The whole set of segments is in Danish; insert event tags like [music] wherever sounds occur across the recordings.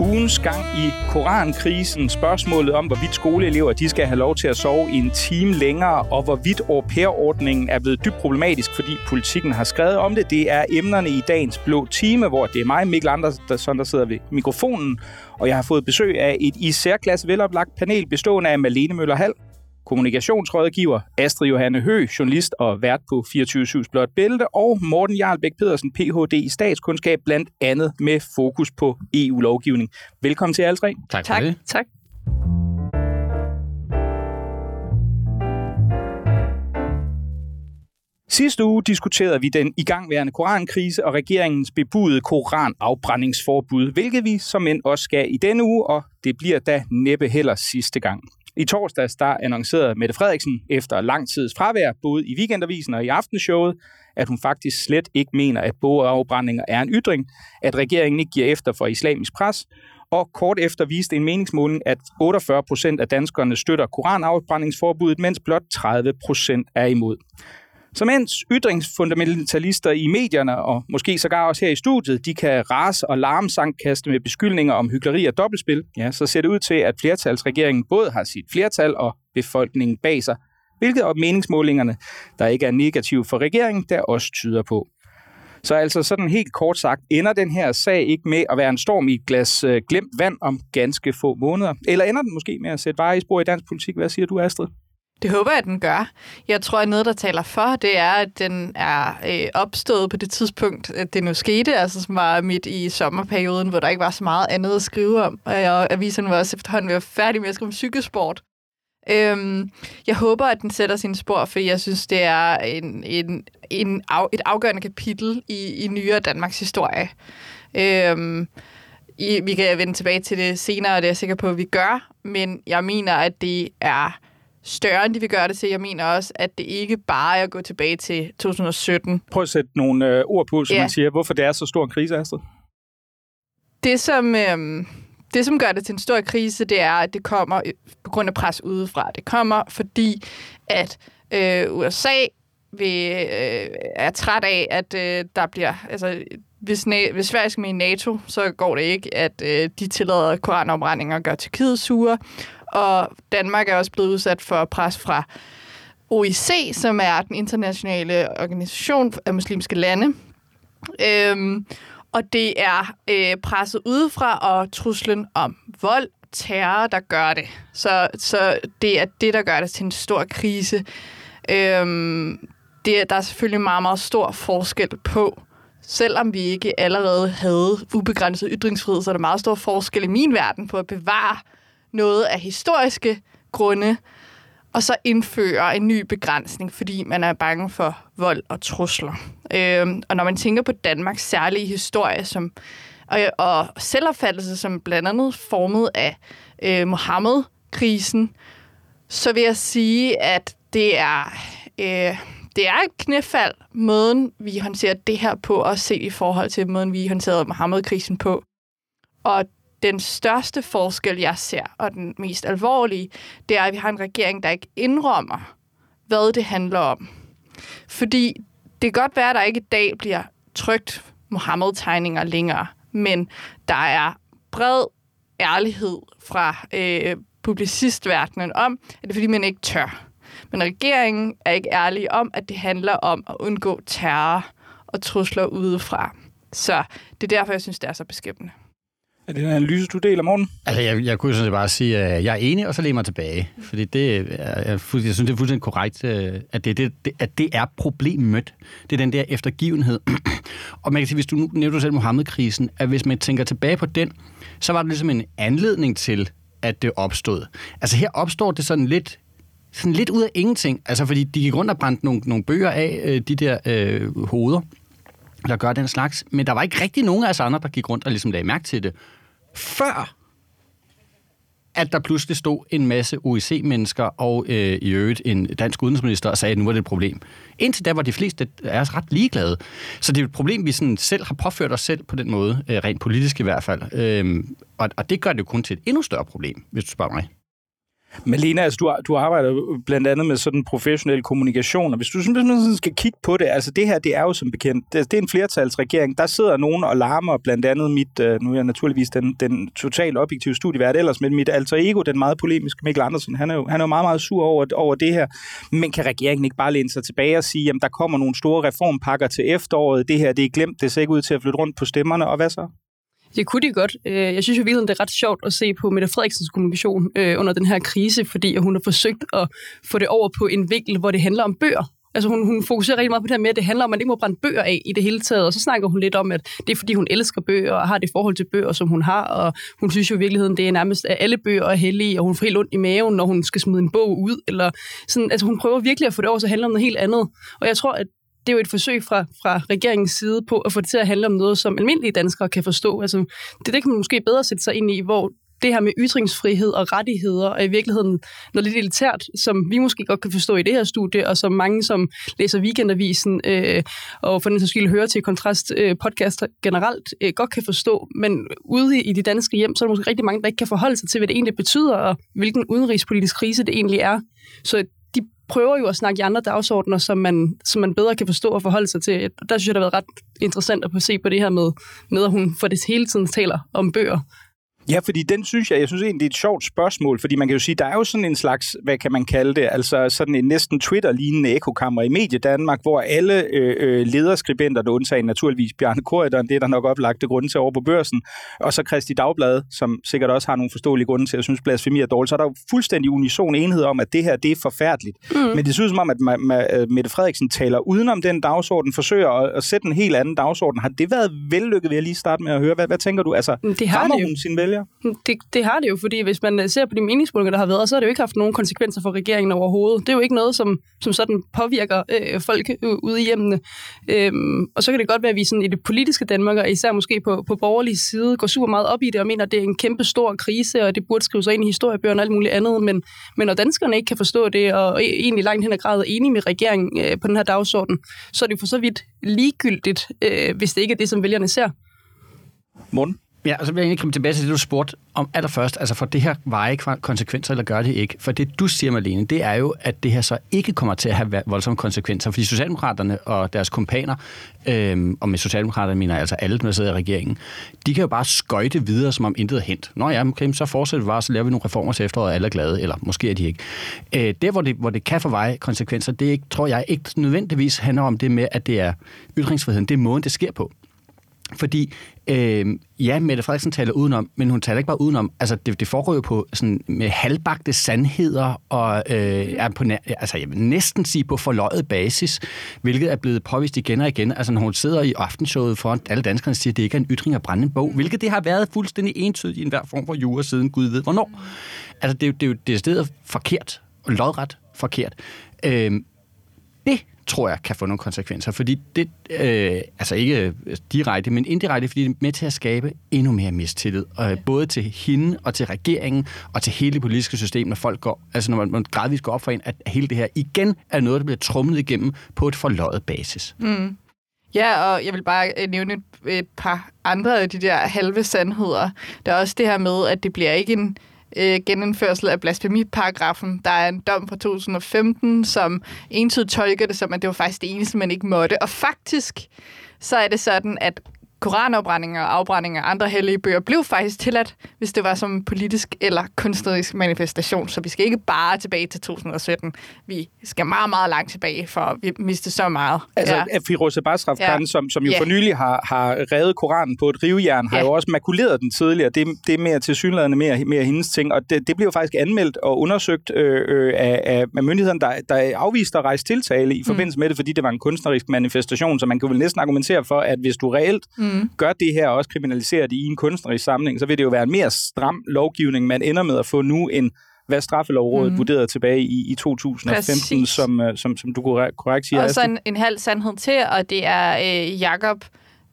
Ugens gang i Korankrisen, spørgsmålet om, hvorvidt skoleelever de skal have lov til at sove i en time længere, og hvorvidt au pair-ordningen er blevet dybt problematisk, fordi politikken har skrevet om det. Det er emnerne i dagens blå time, hvor det er mig, Mikkel Andersen, der sidder ved mikrofonen, og jeg har fået besøg af et i særklasse veloplagt panel bestående af Malene Møller Hall, kommunikationsrådgiver, Astrid Johanne Hø, journalist og vært på 24-7 Blåt Bælte, og Morten Jarlbæk Pedersen, Ph.D. i statskundskab, blandt andet med fokus på EU-lovgivning. Velkommen til alle tre. Tak for tak. det. Tak. Sidste uge diskuterede vi den igangværende korankrise og regeringens bebudede koranafbrændingsforbud, hvilket vi som end også skal i denne uge, og det bliver da næppe heller sidste gang. I torsdags der annoncerede Mette Frederiksen efter lang tids fravær, både i weekendavisen og i aftenshowet, at hun faktisk slet ikke mener, at bogafbrændinger er en ytring, at regeringen ikke giver efter for islamisk pres, og kort efter viste en meningsmåling, at 48 procent af danskerne støtter koranafbrændingsforbuddet, mens blot 30 procent er imod. Så mens ytringsfundamentalister i medierne, og måske sågar også her i studiet, de kan rase og larmsangkaste med beskyldninger om hyggeleri og dobbeltspil, ja, så ser det ud til, at flertalsregeringen både har sit flertal og befolkningen bag sig, hvilket op meningsmålingerne, der ikke er negativ for regeringen, der også tyder på. Så altså sådan helt kort sagt, ender den her sag ikke med at være en storm i et glas øh, glemt vand om ganske få måneder? Eller ender den måske med at sætte veje i spor i dansk politik? Hvad siger du, Astrid? Det håber jeg, at den gør. Jeg tror, at noget, der taler for, det er, at den er øh, opstået på det tidspunkt, at det nu skete, altså som var midt i sommerperioden, hvor der ikke var så meget andet at skrive om. Og aviserne var også efterhånden ved færdige med at skrive om cykelsport. Øhm, jeg håber, at den sætter sin spor, for jeg synes, det er en, en, en af, et afgørende kapitel i, i nyere Danmarks historie. Øhm, i, vi kan vende tilbage til det senere, og det er jeg sikker på, at vi gør, men jeg mener, at det er større, end de vil gøre det til. Jeg mener også, at det ikke bare er at gå tilbage til 2017. Prøv at sætte nogle øh, ord på, som ja. man siger, hvorfor det er så stor en krise, Astrid. Det, som, øh, det, som gør det til en stor krise, det er, at det kommer på grund af pres udefra. Det kommer, fordi at øh, USA vil, øh, er træt af, at øh, der bliver... Altså, hvis, hvis Sverige skal med i NATO, så går det ikke, at øh, de tillader koranopbrændinger og gør Tyrkiet sure og Danmark er også blevet udsat for pres fra OIC, som er den internationale organisation af muslimske lande. Øhm, og det er øh, presset udefra og truslen om vold, terror, der gør det. Så, så det er det, der gør det til en stor krise. Øhm, det, der er selvfølgelig meget, meget stor forskel på, selvom vi ikke allerede havde ubegrænset ytringsfrihed, så er der meget stor forskel i min verden på at bevare noget af historiske grunde, og så indføre en ny begrænsning, fordi man er bange for vold og trusler. Øhm, og når man tænker på Danmarks særlige historie som, og, og selvopfattelse, som blandt andet formet af øh, Mohammed-krisen, så vil jeg sige, at det er, øh, det er et knæfald, måden vi håndterer det her på, også set i forhold til måden, vi håndterede Mohammed-krisen på. Og den største forskel, jeg ser, og den mest alvorlige, det er, at vi har en regering, der ikke indrømmer, hvad det handler om. Fordi det kan godt være, at der ikke i dag bliver trygt Mohammed-tegninger længere, men der er bred ærlighed fra øh, publicistverdenen om, at det er, fordi man ikke tør. Men regeringen er ikke ærlig om, at det handler om at undgå terror og trusler udefra. Så det er derfor, jeg synes, det er så beskæmmende. Er det en analyse, du deler, morgen? Altså, jeg, jeg kunne sådan bare sige, at jeg er enig, og så lægger mig tilbage. Fordi det, er, jeg, jeg synes, det er fuldstændig korrekt, øh, at det, det, at det er problemet. Det er den der eftergivenhed. [clears throat] og man kan sige, hvis du nu nævner selv Mohammed-krisen, at hvis man tænker tilbage på den, så var det ligesom en anledning til, at det opstod. Altså her opstår det sådan lidt sådan lidt ud af ingenting. Altså, fordi de gik rundt og brændte nogle, nogle bøger af, øh, de der øh, hoveder, der gør den slags. Men der var ikke rigtig nogen af os andre, der gik rundt og ligesom lagde mærke til det før at der pludselig stod en masse OIC-mennesker og øh, i øvrigt en dansk udenrigsminister og sagde, at nu var det et problem. Indtil da var de fleste af os ret ligeglade. Så det er et problem, vi sådan selv har påført os selv på den måde, øh, rent politisk i hvert fald. Øh, og, og det gør det jo kun til et endnu større problem, hvis du spørger mig. Malena, altså, du, du arbejder blandt andet med sådan professionel kommunikation, og hvis du simpelthen skal kigge på det, altså det her, det er jo som bekendt, det, det er en flertalsregering, der sidder nogen og larmer, blandt andet mit, øh, nu er jeg naturligvis den, den totalt objektive studievært ellers, men mit alter ego, den meget polemiske Mikkel Andersen, han er jo, han er jo meget, meget sur over, over det her, men kan regeringen ikke bare læne sig tilbage og sige, jamen der kommer nogle store reformpakker til efteråret, det her, det er glemt, det ser ikke ud til at flytte rundt på stemmerne, og hvad så? Det kunne de godt. Øh, jeg synes jo virkelig, det er ret sjovt at se på Mette Frederiksens kommunikation øh, under den her krise, fordi hun har forsøgt at få det over på en vinkel, hvor det handler om bøger. Altså hun, hun fokuserer rigtig meget på det her med, at det handler om, at man ikke må brænde bøger af i det hele taget. Og så snakker hun lidt om, at det er fordi, hun elsker bøger og har det forhold til bøger, som hun har. Og hun synes jo i virkeligheden, det er nærmest, at alle bøger er hellige, og hun får helt ondt i maven, når hun skal smide en bog ud. Eller sådan, altså hun prøver virkelig at få det over, så handler om noget helt andet. Og jeg tror, at det er jo et forsøg fra, fra regeringens side på at få det til at handle om noget, som almindelige danskere kan forstå. Altså, det, det kan man måske bedre sætte sig ind i, hvor det her med ytringsfrihed og rettigheder er i virkeligheden noget lidt elitært, som vi måske godt kan forstå i det her studie, og som mange, som læser Weekendavisen øh, og for den sags skyld hører til Kontrast øh, podcast generelt, øh, godt kan forstå. Men ude i de danske hjem, så er der måske rigtig mange, der ikke kan forholde sig til, hvad det egentlig betyder, og hvilken udenrigspolitisk krise det egentlig er. Så prøver jo at snakke i andre dagsordner, som man, som man bedre kan forstå og forholde sig til. Der synes jeg, det har været ret interessant at se på det her med, med at hun for det hele tiden taler om bøger, Ja, fordi den synes jeg, jeg synes egentlig, det er et sjovt spørgsmål, fordi man kan jo sige, der er jo sådan en slags, hvad kan man kalde det, altså sådan en næsten Twitter-lignende ekokammer i Medie Danmark, hvor alle øh, øh, lederskribenter, der undtager naturligvis Bjarne Korydon, det er der nok oplagte grunde til over på børsen, og så Kristi Dagblad, som sikkert også har nogle forståelige grunde til at synes, blasfemi er dårligt, så er der jo fuldstændig unison enhed om, at det her, det er forfærdeligt. Mm. Men det synes som om, at øh, Mette Frederiksen taler udenom den dagsorden, forsøger at, at sætte en helt anden dagsorden. Har det været vellykket, vil jeg lige starte med at høre? Hvad, hvad tænker du? Altså, det har det hun sin vælger? Vælger? Det, det har det jo, fordi hvis man øh, ser på de meningsmålinger, der har været, så har det jo ikke haft nogen konsekvenser for regeringen overhovedet. Det er jo ikke noget, som, som sådan påvirker øh, folk ude i hjemmene. Øhm, og så kan det godt være, at vi sådan i det politiske Danmark, og især måske på, på borgerlig side, går super meget op i det og mener, at det er en kæmpe stor krise, og det burde skrive sig ind i historiebøgerne og alt muligt andet. Men, men når danskerne ikke kan forstå det, og e-, egentlig langt hen ad grad er enige med regeringen øh, på den her dagsorden, så er det for så vidt ligegyldigt, øh, hvis det ikke er det, som vælgerne ser. Morten? Ja, og så vil jeg egentlig komme tilbage til det, du spurgte om allerførst. Altså, for det her veje konsekvenser, eller gør det ikke? For det, du siger, Malene, det er jo, at det her så ikke kommer til at have voldsomme konsekvenser. Fordi Socialdemokraterne og deres kompaner, øhm, og med Socialdemokraterne mener jeg altså alle, der sidder i regeringen, de kan jo bare skøjte videre, som om intet er hent. Nå ja, okay, så fortsætter vi bare, så laver vi nogle reformer til efteråret, og alle er glade, eller måske er de ikke. Øh, der, hvor det, hvor det kan få veje konsekvenser, det er ikke, tror jeg ikke nødvendigvis handler om det med, at det er ytringsfriheden. Det er måden, det sker på. Fordi, øh, ja, Mette Frederiksen taler udenom, men hun taler ikke bare udenom. Altså, det, det foregår jo på sådan, med halvbagte sandheder, og øh, er på, altså, jeg vil næsten sige på forløjet basis, hvilket er blevet påvist igen og igen. Altså, når hun sidder i aftenshowet foran alle danskerne og siger, at det ikke er en ytring at brænde en bog, hvilket det har været fuldstændig entydigt i enhver form for jura siden Gud ved hvornår. Altså, det, det, det er jo det stedet forkert, og lodret forkert. Øh, tror jeg kan få nogle konsekvenser, fordi det, øh, altså ikke øh, direkte, men indirekte, fordi det er med til at skabe endnu mere mistillid, øh, både til hende og til regeringen og til hele det politiske system, når folk går, altså når man, man gradvist går op for en, at hele det her igen er noget, der bliver trumlet igennem på et forløjet basis. Mm. Ja, og jeg vil bare øh, nævne et, et par andre af de der halve sandheder. Der er også det her med, at det bliver ikke en øh, genindførsel af blasfemiparagrafen. Der er en dom fra 2015, som entydigt tolker det som, at det var faktisk det eneste, man ikke måtte. Og faktisk så er det sådan, at koranafbrændinger og afbrændinger af andre hellige bøger blev faktisk tilladt, hvis det var som politisk eller kunstnerisk manifestation. Så vi skal ikke bare tilbage til 2017. Vi skal meget, meget langt tilbage, for vi miste så meget. Altså, ja. Firoze Basraf ja. som, som jo ja. for nylig har, har revet Koranen på et rivejern, har ja. jo også makuleret den tidligere. Det, det er mere tilsyneladende mere, mere hendes ting, og det, det bliver faktisk anmeldt og undersøgt øh, øh, af, af myndighederne, der, der afviste at rejse tiltale i mm. forbindelse med det, fordi det var en kunstnerisk manifestation, så man kan vel næsten argumentere for, at hvis du reelt mm mm. gør det her og også kriminaliserer det i en kunstnerisk samling, så vil det jo være en mere stram lovgivning, man ender med at få nu end hvad straffelovrådet mm. vurderede tilbage i, i 2015, som, uh, som, som du korrekt siger. Og så en, en halv sandhed til, og det er øh, Jakob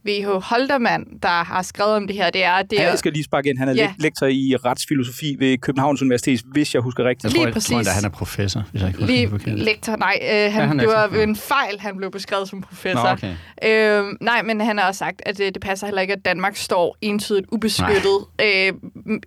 V.H. Holdermann, der har skrevet om det her. Det er, det Ja, er jeg skal lige sparke ind. Han er Ja. ja. lektor i retsfilosofi ved Københavns Universitet, hvis jeg husker rigtigt. Jeg Lige tror, jeg, tror præcis. han er professor, hvis jeg ikke husker lige det forkert. lektor. Nej, øh, han, han er det var ja. en fejl, han blev beskrevet som professor. Nå, okay. Øh, nej, men han har også sagt, at det, det passer heller ikke, at Danmark står entydigt ubeskyttet øh,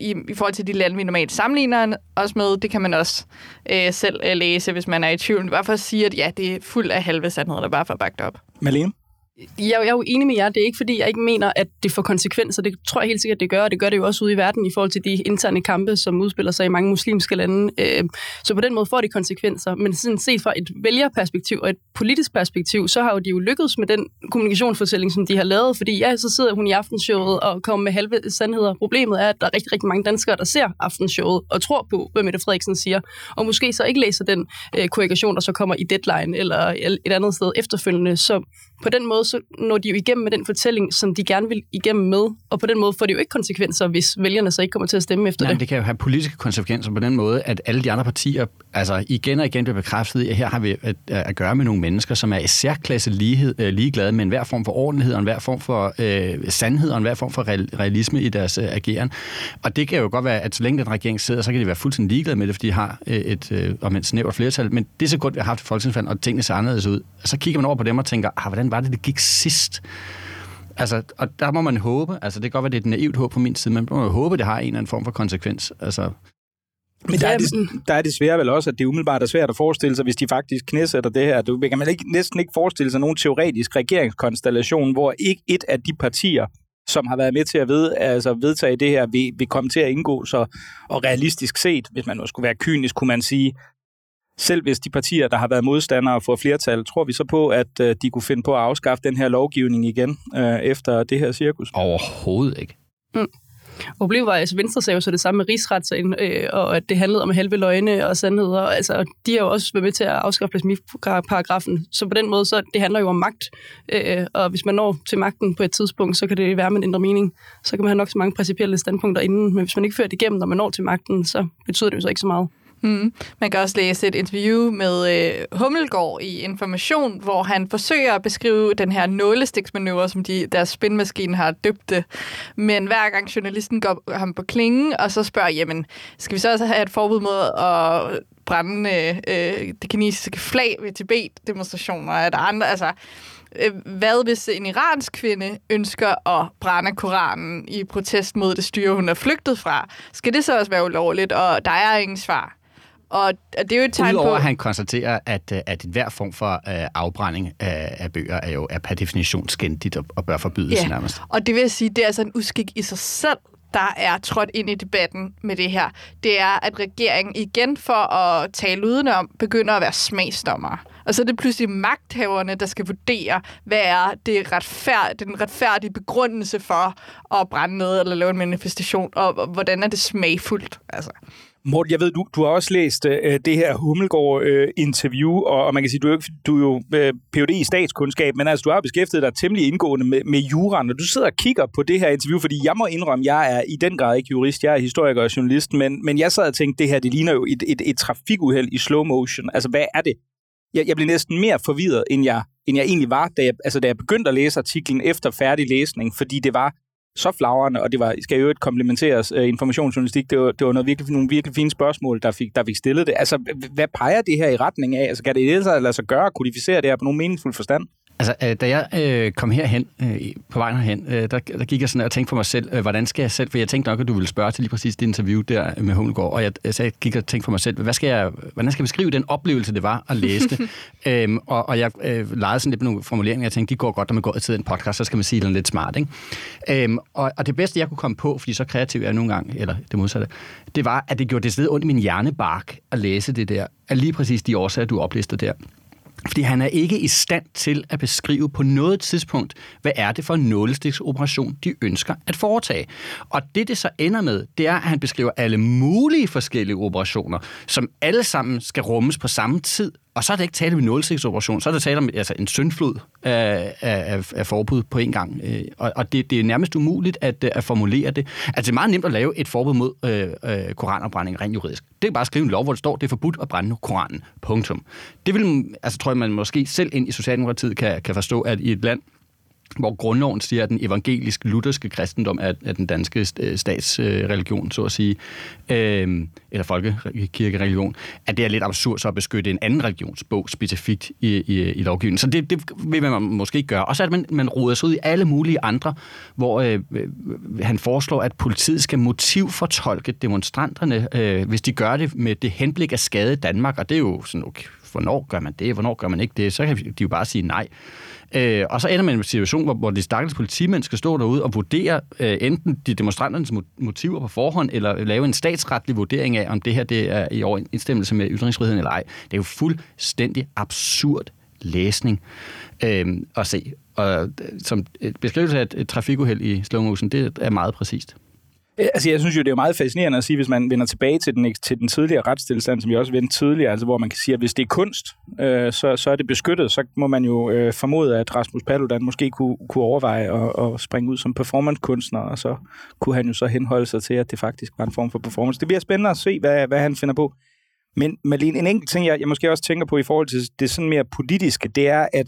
i, i forhold til de lande, vi normalt sammenligner os med. Det kan man også øh, selv øh, læse, hvis man er i tvivl. Bare for at sige, at ja, det er fuld af halve sandheder, der bare bakke det op. Malene? Jeg, jeg er jo enig med jer. Det er ikke, fordi jeg ikke mener, at det får konsekvenser. Det tror jeg helt sikkert, det gør, og det gør det jo også ude i verden i forhold til de interne kampe, som udspiller sig i mange muslimske lande. Øh, Så på den måde får det konsekvenser. Men sådan set fra et vælgerperspektiv og et politisk perspektiv, så har jo de jo lykkedes med den kommunikationsfortælling, som de har lavet. Fordi ja, så sidder hun i aftenshowet og kommer med halve sandheder. Problemet er, at der er rigtig, rigtig mange danskere, der ser aftenshowet og tror på, hvad Mette Frederiksen siger. Og måske så ikke læser den øh, korrigation, der så kommer i Deadline eller et andet sted efterfølgende. Så på den måde så når de jo igennem med den fortælling, som de gerne vil igennem med, og på den måde får det jo ikke konsekvenser, hvis vælgerne så ikke kommer til at stemme efter Nej, men det. det kan jo have politiske konsekvenser på den måde, at alle de andre partier altså igen og igen bliver bekræftet at her har vi at, at gøre med nogle mennesker, som er i særklasse lighed, øh, ligeglade med enhver form for ordentlighed, og enhver form for øh, sandhed, og enhver form for realisme i deres øh, ageren. Og det kan jo godt være, at så længe den regering sidder, så kan de være fuldstændig ligeglade med det, fordi de har øh, et, øh, om et snævert flertal. Men det er så godt, vi har haft et folketingsvalg, og tingene ser anderledes ud. Så kigger man over på dem og tænker, ah, hvordan var det, det gik sidst? Altså, og der må man håbe, altså det kan godt være, det er et naivt håb på min side, men man må jo håbe, det har en eller anden form for konsekvens. Altså, men der er, det, der er desværre vel også, at det umiddelbart er svært at forestille sig, hvis de faktisk knæsætter det her. Du kan man ikke, næsten ikke forestille sig nogen teoretisk regeringskonstellation, hvor ikke et af de partier, som har været med til at ved, altså vedtage det her, vil, vil komme til at indgå. Så, og realistisk set, hvis man nu skulle være kynisk, kunne man sige, selv hvis de partier, der har været modstandere får flertal, tror vi så på, at øh, de kunne finde på at afskaffe den her lovgivning igen øh, efter det her cirkus? overhovedet ikke. Problemet var, at altså, Venstre sagde jo så det samme med rigsretssagen, øh, og at det handlede om halve løgne og sandheder. Altså, de har jo også været med til at afskaffe blasfemiparagrafen. Så på den måde, så det handler jo om magt. Øh, og hvis man når til magten på et tidspunkt, så kan det være, at man ændrer mening. Så kan man have nok så mange principielle standpunkter inden. Men hvis man ikke fører det igennem, når man når til magten, så betyder det jo så ikke så meget. Mm. Man kan også læse et interview med øh, Hummelgaard i Information, hvor han forsøger at beskrive den her nålestiksmanøvre, som de, deres spinmaskine har døbt det. Men hver gang journalisten går ham på klingen, og så spørger, jamen, skal vi så også have et forbud mod at brænde øh, øh, det kinesiske flag ved Tibet-demonstrationer? Er der andre, altså... Øh, hvad hvis en iransk kvinde ønsker at brænde Koranen i protest mod det styre, hun er flygtet fra? Skal det så også være ulovligt? Og der er ingen svar. Og det er jo et tegn Udover på... at han konstaterer, at, øh, at enhver form for øh, afbrænding af, af bøger er jo er per definition skændigt og, og bør forbydes Ja. nærmest. Og det vil jeg sige, det er altså en uskik i sig selv, der er trådt ind i debatten med det her. Det er, at regeringen igen for at tale udenom, begynder at være smagsdommer. Og så er det pludselig magthaverne, der skal vurdere, hvad er det retfærd, den retfærdige begrundelse for at brænde noget eller lave en manifestation, og, og hvordan er det smagfuldt. Altså. Morten, jeg ved, du, du har også læst øh, det her Hummelgaard-interview, øh, og, og man kan sige, du er jo, ikke- du er jo øh, Ph.D. i statskundskab, men altså, du har beskæftiget dig temmelig indgående med, med juraen, og du sidder og kigger på det her interview, fordi jeg må indrømme, jeg er i den grad ikke jurist, jeg er historiker og journalist, men, men jeg sad og tænkte, det her, det ligner jo et, et, et trafikuheld i slow motion. Altså, hvad er det? Jeg, jeg blev næsten mere forvirret, end jeg, end jeg egentlig var, da jeg, altså, da jeg begyndte at læse artiklen efter færdig læsning, fordi det var så flagrende, og det var, skal jo ikke komplementeres uh, informationsjournalistik, det var, det var noget virkelig, nogle virkelig fine spørgsmål, der fik, der fik stillet det. Altså, hvad peger det her i retning af? Altså, kan det i det hele lade sig gøre at kodificere det her på nogen meningsfuld forstand? Altså, øh, da jeg øh, kom herhen, øh, på vejen herhen, øh, der, der gik jeg sådan og tænkte for mig selv, øh, hvordan skal jeg selv, for jeg tænkte nok, at du ville spørge til lige præcis det interview der med Hummelgaard, og jeg, så jeg gik og tænkte for mig selv, hvad skal jeg, hvordan skal jeg beskrive den oplevelse, det var at læse det? [laughs] øhm, og, og jeg øh, legede sådan lidt med nogle formuleringer, jeg tænkte, de går godt, når man går til en podcast, så skal man sige noget lidt smart, ikke? Øhm, og, og det bedste, jeg kunne komme på, fordi så kreativ er jeg nogle gange, eller det modsatte, det var, at det gjorde det sted ondt i min hjernebark at læse det der, af lige præcis de årsager, du oplister der. Fordi han er ikke i stand til at beskrive på noget tidspunkt, hvad er det for en nålestiksoperation, de ønsker at foretage. Og det, det så ender med, det er, at han beskriver alle mulige forskellige operationer, som alle sammen skal rummes på samme tid. Og så er det ikke tale om en operation, så er det tale om altså, en syndflod af, af, af forbud på en gang. Øh, og, og det, det er nærmest umuligt at, øh, at formulere det. Altså, det er meget nemt at lave et forbud mod øh, øh, koranopbrænding rent juridisk. Det er bare at skrive en lov, hvor det står, det er forbudt at brænde Koranen. Punktum. Det vil, altså, tror jeg, man måske selv ind i Socialdemokratiet kan, kan forstå, at i et land, hvor grundloven siger, at den evangelisk-lutherske kristendom er, er den danske øh, statsreligion, så at sige, øh, eller folkekirkereligion, at det er lidt absurd så at beskytte en anden religionsbog specifikt i, i, i lovgivningen. Så det, det vil man måske ikke gøre. Og så at man, man roder sig ud i alle mulige andre, hvor øh, øh, han foreslår, at politiet skal motivfortolke demonstranterne, øh, hvis de gør det med det henblik at skade Danmark, og det er jo sådan, okay, hvornår gør man det, hvornår gør man ikke det, så kan de jo bare sige nej. Øh, og så ender man i en situation, hvor, hvor de stakkels politimænd skal stå derude og vurdere øh, enten de demonstranternes motiver på forhånd, eller lave en statsretlig vurdering af, om det her det er i overensstemmelse med ytringsfriheden eller ej. Det er jo fuldstændig absurd læsning øh, at se. Og øh, som øh, beskrivelse af et, et trafikuheld i slow motion, det er meget præcist. Øh, altså, jeg synes jo, det er meget fascinerende at sige, hvis man vender tilbage til den, til den tidligere retstilstand, som vi også vendte tidligere, altså hvor man kan sige, at hvis det er kunst, øh, så, så er det beskyttet, så må man jo øh, formode, at Rasmus Paludan måske kunne, kunne overveje at, at springe ud som performancekunstner, og så kunne han jo så henholde sig til, at det faktisk var en form for performance. Det bliver spændende at se, hvad, hvad han finder på. Men Malene, en enkelt ting, jeg, jeg måske også tænker på i forhold til det sådan mere politiske, det er, at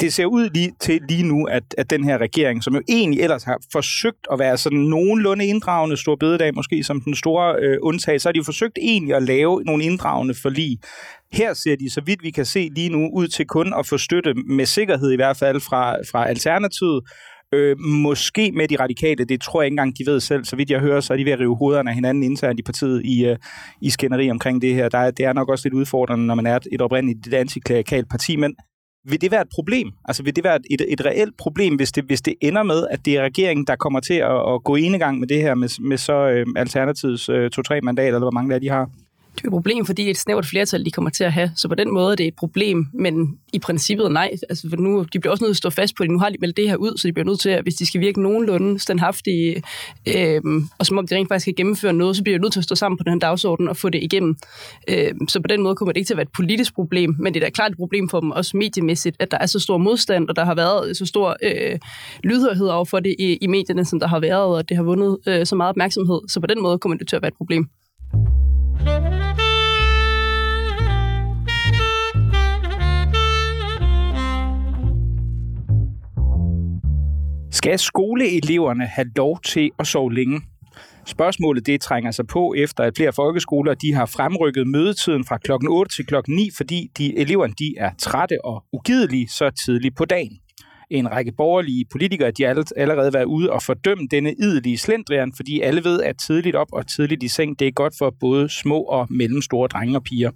det ser ud lige til lige nu, at, at den her regering, som jo egentlig ellers har forsøgt at være sådan nogenlunde inddragende, stor bededag måske som den store øh, undtag, så har de jo forsøgt egentlig at lave nogle inddragende forlig. Her ser de, så vidt vi kan se lige nu, ud til kun at få støtte med sikkerhed i hvert fald fra, fra Alternativet, Øh, måske med de radikale, det tror jeg ikke engang, de ved selv. Så vidt jeg hører, så er de ved at rive hovederne af hinanden internt i partiet i, øh, i skænderi omkring det her. Der er, det er nok også lidt udfordrende, når man er et, et oprindeligt antiklerikalt parti, men vil det være et problem? Altså vil det være et, et reelt problem, hvis det, hvis det ender med, at det er regeringen, der kommer til at, at gå enegang med det her, med, med så øh, Alternativets øh, to-tre mandater, eller hvor mange der de har? Det er et problem, fordi et snævert flertal, de kommer til at have. Så på den måde er det et problem, men i princippet nej. Altså, for nu, de bliver også nødt til at stå fast på det. Nu har de meldt det her ud, så de bliver nødt til, at hvis de skal virke nogenlunde standhaftige, øh, og som om de rent faktisk kan gennemføre noget, så bliver de nødt til at stå sammen på den her dagsorden og få det igennem. Øh, så på den måde kommer det ikke til at være et politisk problem, men det er da klart et problem for dem, også mediemæssigt, at der er så stor modstand, og der har været så stor øh, lydhørhed over for det i, i medierne, som der har været, og det har vundet øh, så meget opmærksomhed. Så på den måde kommer det til at være et problem. Skal skoleeleverne have lov til at sove længe? Spørgsmålet det trænger sig på efter, at flere folkeskoler de har fremrykket mødetiden fra klokken 8 til klokken 9, fordi de eleverne de er trætte og ugidelige så tidligt på dagen. En række borgerlige politikere de har allerede været ude og fordømme denne idelige slendrian, fordi alle ved, at tidligt op og tidligt i seng, det er godt for både små og mellemstore drenge og piger.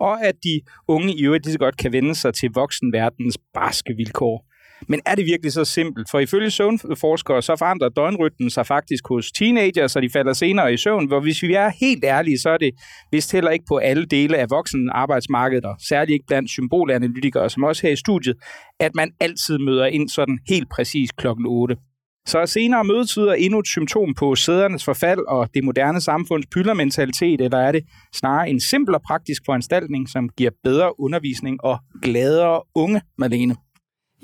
Og at de unge i øvrigt lige så godt kan vende sig til voksenverdens barske vilkår. Men er det virkelig så simpelt? For ifølge søvnforskere, så forandrer døgnrytmen sig faktisk hos teenager, så de falder senere i søvn. Hvor hvis vi er helt ærlige, så er det vist heller ikke på alle dele af voksenarbejdsmarkedet, og særligt ikke blandt symbolanalytikere, som også her i studiet, at man altid møder ind sådan helt præcis klokken 8. Så er senere mødetider endnu et symptom på sædernes forfald og det moderne samfunds pyldermentalitet, eller er det snarere en simpel og praktisk foranstaltning, som giver bedre undervisning og gladere unge, Malene?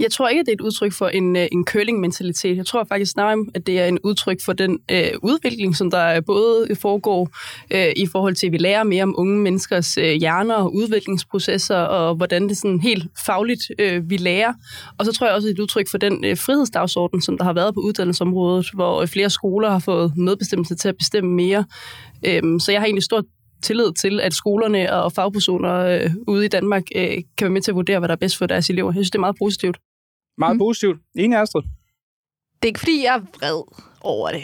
Jeg tror ikke, at det er et udtryk for en, øh, en curling-mentalitet. Jeg tror faktisk snarere, at det er en udtryk for den øh, udvikling, som der både foregår øh, i forhold til, at vi lærer mere om unge menneskers øh, hjerner og udviklingsprocesser, og hvordan det sådan helt fagligt øh, vi lærer. Og så tror jeg også, at det er et udtryk for den øh, frihedsdagsorden, som der har været på uddannelsesområdet, hvor øh, flere skoler har fået medbestemmelse til at bestemme mere. Øh, så jeg har egentlig stor tillid til, at skolerne og fagpersoner øh, ude i Danmark øh, kan være med til at vurdere, hvad der er bedst for deres elever. Jeg synes, det er meget positivt. Meget mm. positivt. Enig, Astrid? Det er ikke, fordi jeg er vred over det.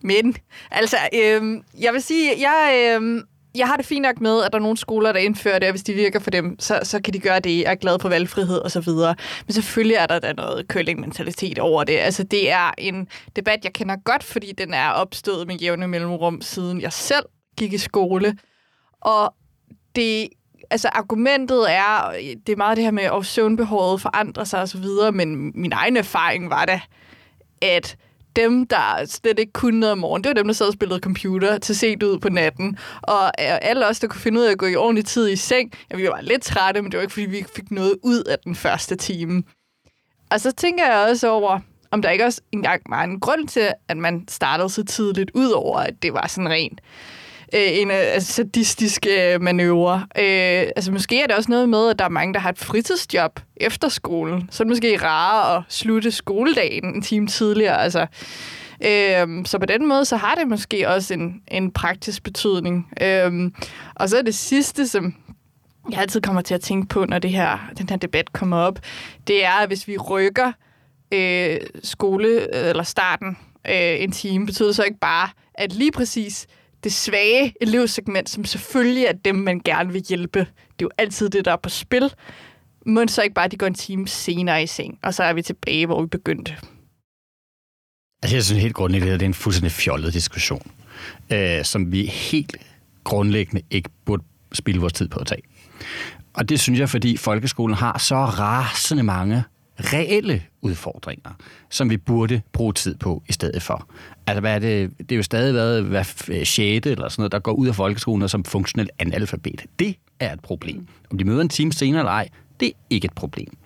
Men, altså, øhm, jeg vil sige, jeg, øhm, jeg har det fint nok med, at der er nogle skoler, der indfører det, og hvis de virker for dem, så, så kan de gøre det. Jeg er glad for valgfrihed og så videre. Men selvfølgelig er der da noget curling-mentalitet over det. Altså, det er en debat, jeg kender godt, fordi den er opstået med jævne mellemrum, siden jeg selv gik i skole. Og det altså argumentet er, det er meget det her med, at søvnbehovet forandrer sig osv., men min egen erfaring var da, at dem, der slet ikke kunne noget om morgenen, det var dem, der sad og spillede computer til set ud på natten. Og øh, alle os, der kunne finde ud af at gå i ordentlig tid i seng, ja, vi var lidt trætte, men det var ikke, fordi vi fik noget ud af den første time. Og så tænker jeg også over, om der ikke også engang var en grund til, at man startede så tidligt, ud over at det var sådan rent øh, en øh, altså, sadistisk øh, manøvre. Øh, altså måske er det også noget med, at der er mange, der har et fritidsjob efter skolen. Så er det måske rarere at slutte skoledagen en time tidligere. Altså, Øhm, så på den måde, så har det måske også en, en praktisk betydning. Øhm, og så er det sidste, som jeg altid kommer til at tænke på, når det her, den her debat kommer op, det er, at hvis vi rykker øh, skole, øh, eller starten øh, en time, betyder så ikke bare, at lige præcis det svage elevsegment, som selvfølgelig er dem, man gerne vil hjælpe, det er jo altid det, der er på spil, men så ikke bare, at de går en time senere i seng, og så er vi tilbage, hvor vi begyndte. Altså, jeg synes helt grundlæggende, at det er en fuldstændig fjollet diskussion, øh, som vi helt grundlæggende ikke burde spille vores tid på at tage. Og det synes jeg, fordi folkeskolen har så rasende mange reelle udfordringer, som vi burde bruge tid på i stedet for. Altså, hvad er det? det er jo stadig været hver sjette eller sådan noget, der går ud af folkeskolen og som funktionel analfabet. Det er et problem. Om de møder en time senere eller ej, det er ikke et problem.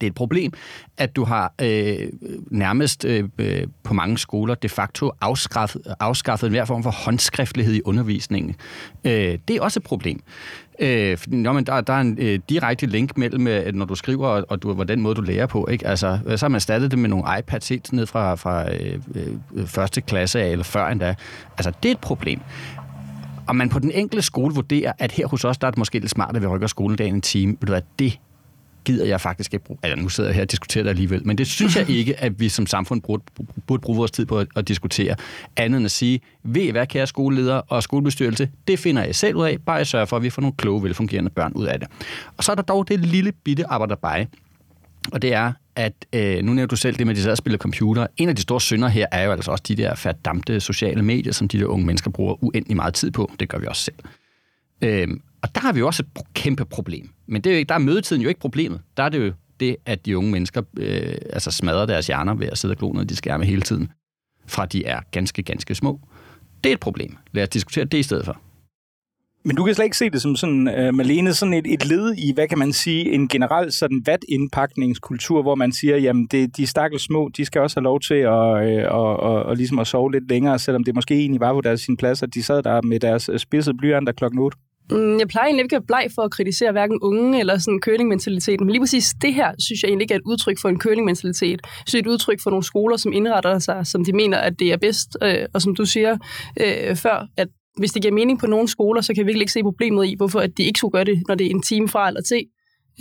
Det er et problem, at du har øh, nærmest øh, øh, på mange skoler de facto afskaffet, afskaffet enhver form for håndskriftlighed i undervisningen. Øh, det er også et problem. Øh, fordi, nå, men der, der er en øh, direkte link mellem, øh, når du skriver, og, og du, hvordan måde du lærer på. Ikke? Altså, øh, så har man erstattet det med nogle iPads helt ned fra, fra øh, øh, første klasse af, eller før endda. Altså, det er et problem. Og man på den enkelte skole vurderer, at her hos os, der er det måske lidt smart, at vi rykker skoledagen en time. Ved du hvad, det gider jeg faktisk ikke bruge. Altså, nu sidder jeg her og diskuterer det alligevel, men det synes jeg [laughs] ikke, at vi som samfund burde, burde bruge vores tid på at, at diskutere. Andet end at sige, ved I hvad, kære skoleleder og skolebestyrelse, det finder jeg selv ud af, bare jeg sørger for, at vi får nogle kloge, velfungerende børn ud af det. Og så er der dog det lille bitte arbejderbej, og det er, at øh, nu nævner du selv det med, at de sidder og spiller computer. En af de store synder her er jo altså også de der færddamte sociale medier, som de der unge mennesker bruger uendelig meget tid på. Det gør vi også selv. Øhm, og der har vi jo også et kæmpe problem. Men det er jo ikke, der er mødetiden jo ikke problemet. Der er det jo det, at de unge mennesker øh, altså smadrer deres hjerner ved at sidde og glo ned de skærme hele tiden, fra de er ganske, ganske små. Det er et problem. Lad os diskutere det i stedet for. Men du kan slet ikke se det som sådan, uh, Malene, sådan et, et led i, hvad kan man sige, en generel sådan vatindpakningskultur, hvor man siger, jamen det, de stakkels små, de skal også have lov til at, øh, og, og, og ligesom at sove lidt længere, selvom det måske egentlig var på deres sin plads, at de sad der med deres øh, spidsede blyanter klokken 8. Mm, jeg plejer egentlig ikke at bleg for at kritisere hverken unge eller sådan kølingmentaliteten, men lige præcis det her, synes jeg egentlig ikke er et udtryk for en kølingmentalitet. Jeg synes, det er et udtryk for nogle skoler, som indretter sig, som de mener, at det er bedst. Øh, og som du siger øh, før, at hvis det giver mening på nogle skoler, så kan vi virkelig ikke se problemet i, hvorfor at de ikke skulle gøre det, når det er en time fra eller til.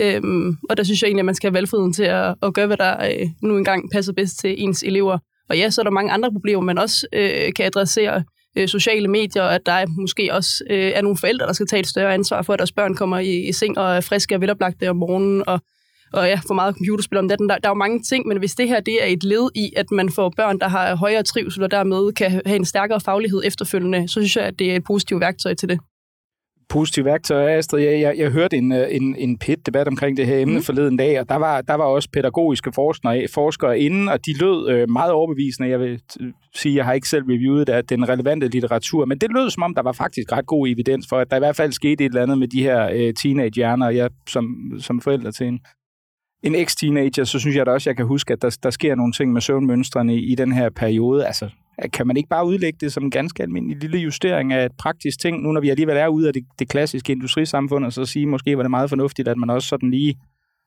Øhm, og der synes jeg egentlig, at man skal have valgfriheden til at, at gøre, hvad der øh, nu engang passer bedst til ens elever. Og ja, så er der mange andre problemer, man også øh, kan adressere øh, sociale medier, og at der måske også øh, er nogle forældre, der skal tage et større ansvar for, at deres børn kommer i, i seng og er friske og veloplagte om morgenen, og, og ja, for meget computerspil om natten. Der, der er jo mange ting, men hvis det her det er et led i, at man får børn, der har højere trivsel, og dermed kan have en stærkere faglighed efterfølgende, så synes jeg, at det er et positivt værktøj til det positive værktøjer, Astrid. Jeg, jeg, jeg hørte en, øh, en, en pit-debat omkring det her emne mm. forleden dag, og der var, der var også pædagogiske forskere, forskere inden, og de lød øh, meget overbevisende. Jeg vil sige, jeg har ikke selv reviewet det, den relevante litteratur, men det lød som om, der var faktisk ret god evidens for, at der i hvert fald skete et eller andet med de her øh, teenage-hjerner. Jeg som, som forældre til en, en eks-teenager, så synes jeg da også, jeg kan huske, at der, der sker nogle ting med søvnmønstrene i, i den her periode. Altså, kan man ikke bare udlægge det som en ganske almindelig lille justering af et praktisk ting, nu når vi alligevel er ude af det, det klassiske industrisamfund, og så sige, måske var det meget fornuftigt, at man også sådan lige